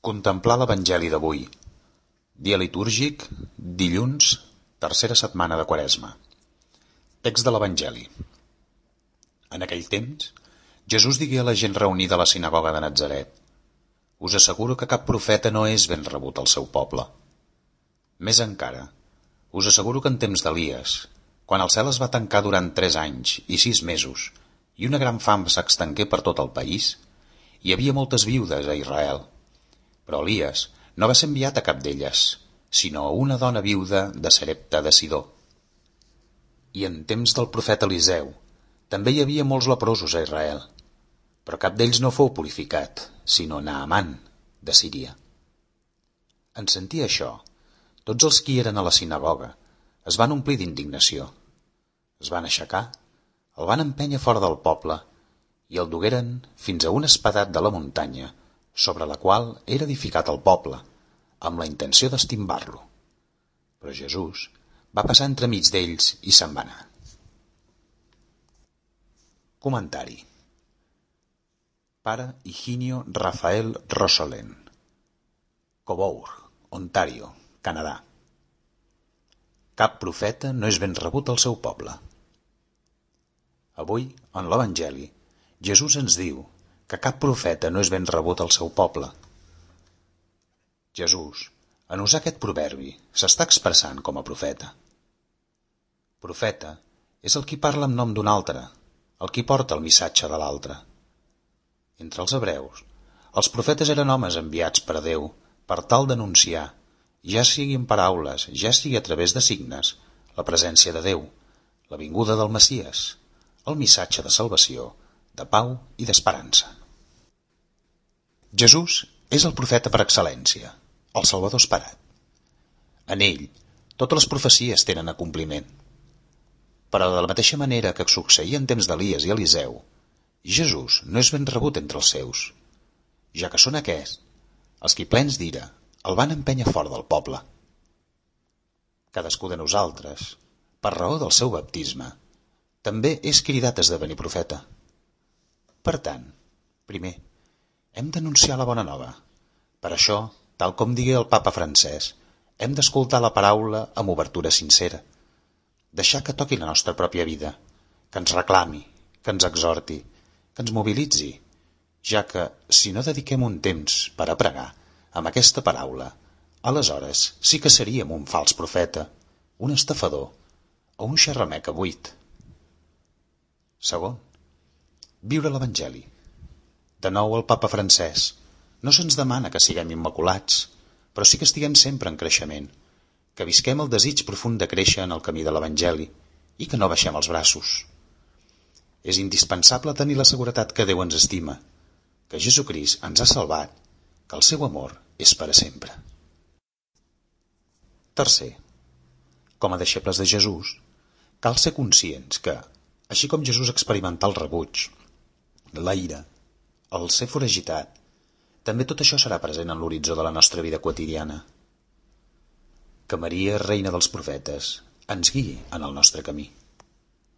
Contemplar l'Evangeli d'avui. Dia litúrgic, dilluns, tercera setmana de Quaresma. Text de l'Evangeli. En aquell temps, Jesús digué a la gent reunida a la sinagoga de Natzaret Us asseguro que cap profeta no és ben rebut al seu poble. Més encara, us asseguro que en temps d'Elies, quan el cel es va tancar durant tres anys i sis mesos i una gran fam s'extengué per tot el país, hi havia moltes viudes a Israel. Però Elies no va ser enviat a cap d'elles, sinó a una dona viuda de Serepta de Sidó. I en temps del profeta Eliseu també hi havia molts leprosos a Israel, però cap d'ells no fou purificat, sinó Naaman, de Síria. En sentir això, tots els qui eren a la sinagoga es van omplir d'indignació. Es van aixecar, el van empènyer fora del poble i el dugueren fins a un espadat de la muntanya sobre la qual era edificat el poble, amb la intenció d'estimbar-lo. Però Jesús va passar entremig d'ells i se'n va anar. Comentari Pare Higinio Rafael Rosolén Cobourg, Ontario, Canadà Cap profeta no és ben rebut al seu poble. Avui, en l'Evangeli, Jesús ens diu que cap profeta no és ben rebut al seu poble. Jesús, en usar aquest proverbi, s'està expressant com a profeta. Profeta és el qui parla en nom d'un altre, el qui porta el missatge de l'altre. Entre els hebreus, els profetes eren homes enviats per Déu per tal d'anunciar, ja sigui en paraules, ja sigui a través de signes, la presència de Déu, la vinguda del Messies, el missatge de salvació, de pau i d'esperança. Jesús és el profeta per excel·lència, el Salvador esperat. En ell, totes les profecies tenen acompliment. Però de la mateixa manera que succeïa en temps d'Elies i Eliseu, Jesús no és ben rebut entre els seus, ja que són aquests, els qui plens d'ira, el van empènyer fora del poble. Cadascú de nosaltres, per raó del seu baptisme, també és cridat a esdevenir profeta. Per tant, primer, hem d'anunciar la bona nova. Per això, tal com digué el papa francès, hem d'escoltar la paraula amb obertura sincera. Deixar que toqui la nostra pròpia vida, que ens reclami, que ens exhorti, que ens mobilitzi, ja que, si no dediquem un temps per a pregar amb aquesta paraula, aleshores sí que seríem un fals profeta, un estafador o un xerrameca buit. Segon, viure l'Evangeli. De nou el papa francès. No se'ns demana que siguem immaculats, però sí que estiguem sempre en creixement, que visquem el desig profund de créixer en el camí de l'Evangeli i que no baixem els braços. És indispensable tenir la seguretat que Déu ens estima, que Jesucrist ens ha salvat, que el seu amor és per a sempre. Tercer, com a deixebles de Jesús, cal ser conscients que, així com Jesús experimentà el rebuig, la ira, el ser foragitat, també tot això serà present en l'horitzó de la nostra vida quotidiana. Que Maria, reina dels profetes, ens guiï en el nostre camí.